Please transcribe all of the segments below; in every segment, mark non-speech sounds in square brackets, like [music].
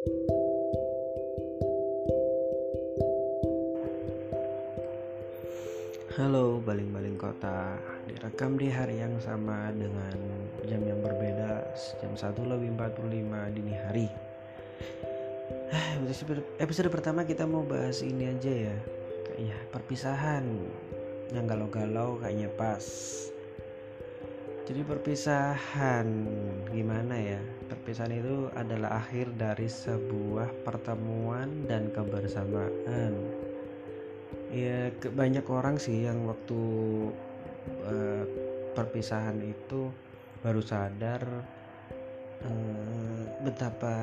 Halo baling-baling kota. Direkam di hari yang sama dengan jam yang berbeda Jam 1 lebih 45 dini hari. Ah, Episode pertama kita mau bahas ini aja ya. Kayaknya perpisahan Yang galau-galau kayaknya pas Jadi perpisahan gimana ya? Perpisahan itu adalah akhir dari sebuah pertemuan dan kebersamaan. Ya banyak orang sih yang waktu uh, perpisahan itu baru sadar uh, betapa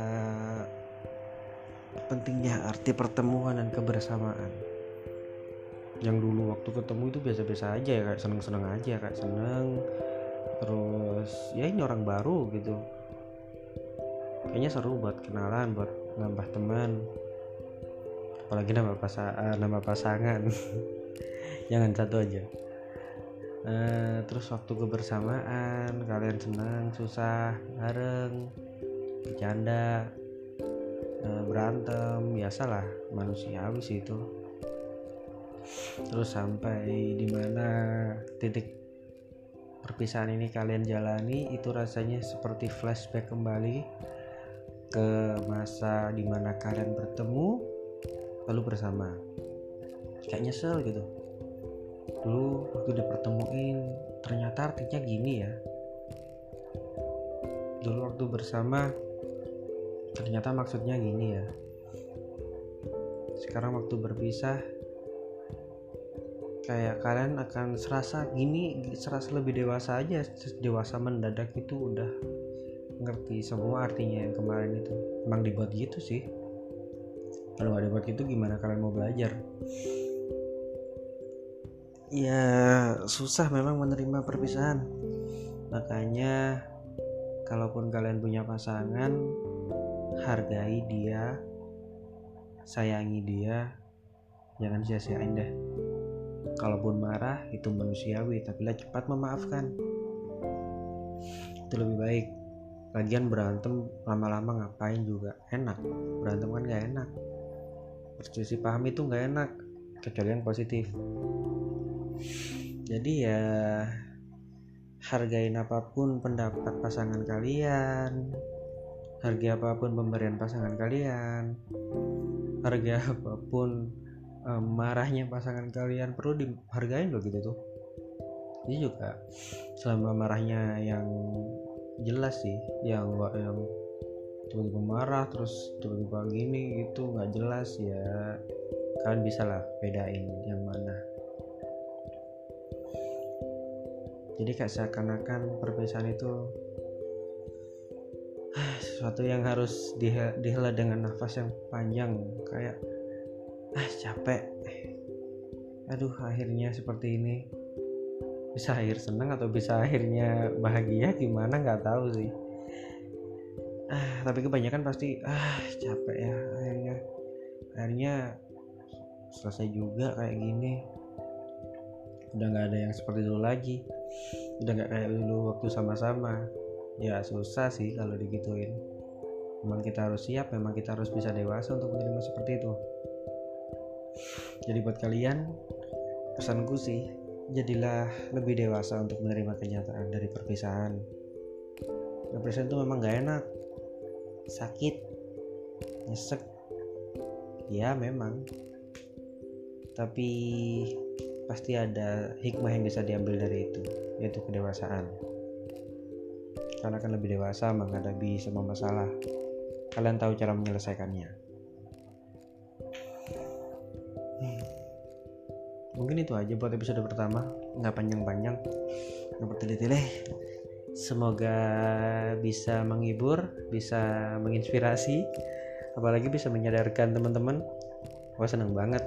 pentingnya arti pertemuan dan kebersamaan. Yang dulu waktu ketemu itu biasa-biasa aja ya kayak seneng-seneng aja kayak seneng terus ya ini orang baru gitu. Kayaknya seru buat kenalan buat nambah teman. Apalagi nama pasa uh, nama pasangan. [laughs] Jangan satu aja. Uh, terus waktu kebersamaan kalian senang susah bareng bercanda uh, berantem biasalah manusiawi sih itu. Terus sampai di mana titik perpisahan ini kalian jalani itu rasanya seperti flashback kembali ke masa di mana kalian bertemu lalu bersama. Kayak nyesel gitu. Dulu waktu dipertemuin ternyata artinya gini ya. Dulu waktu bersama ternyata maksudnya gini ya. Sekarang waktu berpisah kayak kalian akan serasa gini serasa lebih dewasa aja dewasa mendadak itu udah ngerti semua artinya yang kemarin itu. Emang dibuat gitu sih. Kalau nggak dapat gitu gimana kalian mau belajar? Ya susah memang menerima perpisahan. Makanya kalaupun kalian punya pasangan hargai dia sayangi dia jangan sia-siain deh kalaupun marah itu manusiawi tapi lah cepat memaafkan. Itu lebih baik. Lagian berantem lama-lama ngapain juga? Enak. Berantem kan gak enak. Perselisih paham itu nggak enak kecuali yang positif. Jadi ya hargain apa pun pendapat pasangan kalian. Harga apa pun pemberian pasangan kalian. Harga [laughs] apa pun um, marahnya pasangan kalian perlu dihargain loh gitu tuh. Ini juga selama marahnya yang jelas sih yang yang tiba-tiba marah terus tiba-tiba gini gitu nggak jelas ya. Kalian bisa lah bedain yang mana. Jadi kayak seakan-akan perpisahan itu [sighs] sesuatu yang harus dihela dengan nafas yang panjang. Kayak ah capek. Aduh akhirnya seperti ini. Bisa akhir senang atau bisa akhirnya bahagia? Gimana? Nggak tahu sih. Ah tapi kebanyakan pasti ah capek ya akhirnya. Akhirnya selesai juga kayak gini. Udah nggak ada yang seperti dulu lagi. Udah nggak kayak dulu waktu sama-sama. Ya susah sih kalau digituin. Memang kita harus siap memang kita harus bisa dewasa untuk menerima seperti itu jadi buat kalian pesanku sih jadilah lebih dewasa untuk menerima kenyataan dari perpisahan. Perpisahan itu memang gak enak. Sakit. Nyesek. Ya memang. Tapi pasti ada hikmah yang bisa diambil dari itu yaitu kedewasaan. Karena akan lebih dewasa menghadapi semua masalah. Kalian tahu cara menyelesaikannya mungkin itu aja buat episode pertama. Nggak panjang-panjang. Nggak bertele-tele. Semoga bisa menghibur bisa menginspirasi. Apalagi bisa menyadarkan teman-teman. Wah seneng banget.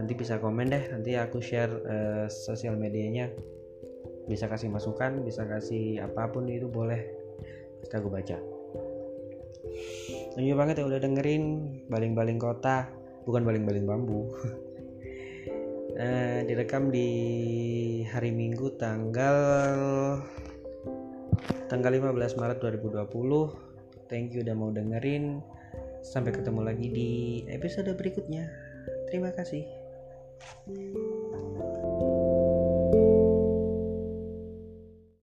Nanti bisa komen deh. Nanti aku share uh, sosial medianya. Bisa kasih masukan bisa kasih apa pun itu boleh. Kita aku baca. Thank banget ya udah dengerin. Baling-baling kota. Bukan baling-baling bambu [laughs] uh, direkam di hari minggu tanggal tanggal 15 Maret 2020 thank you udah mau dengerin Sampai ketemu lagi di episode berikutnya. Terima kasih.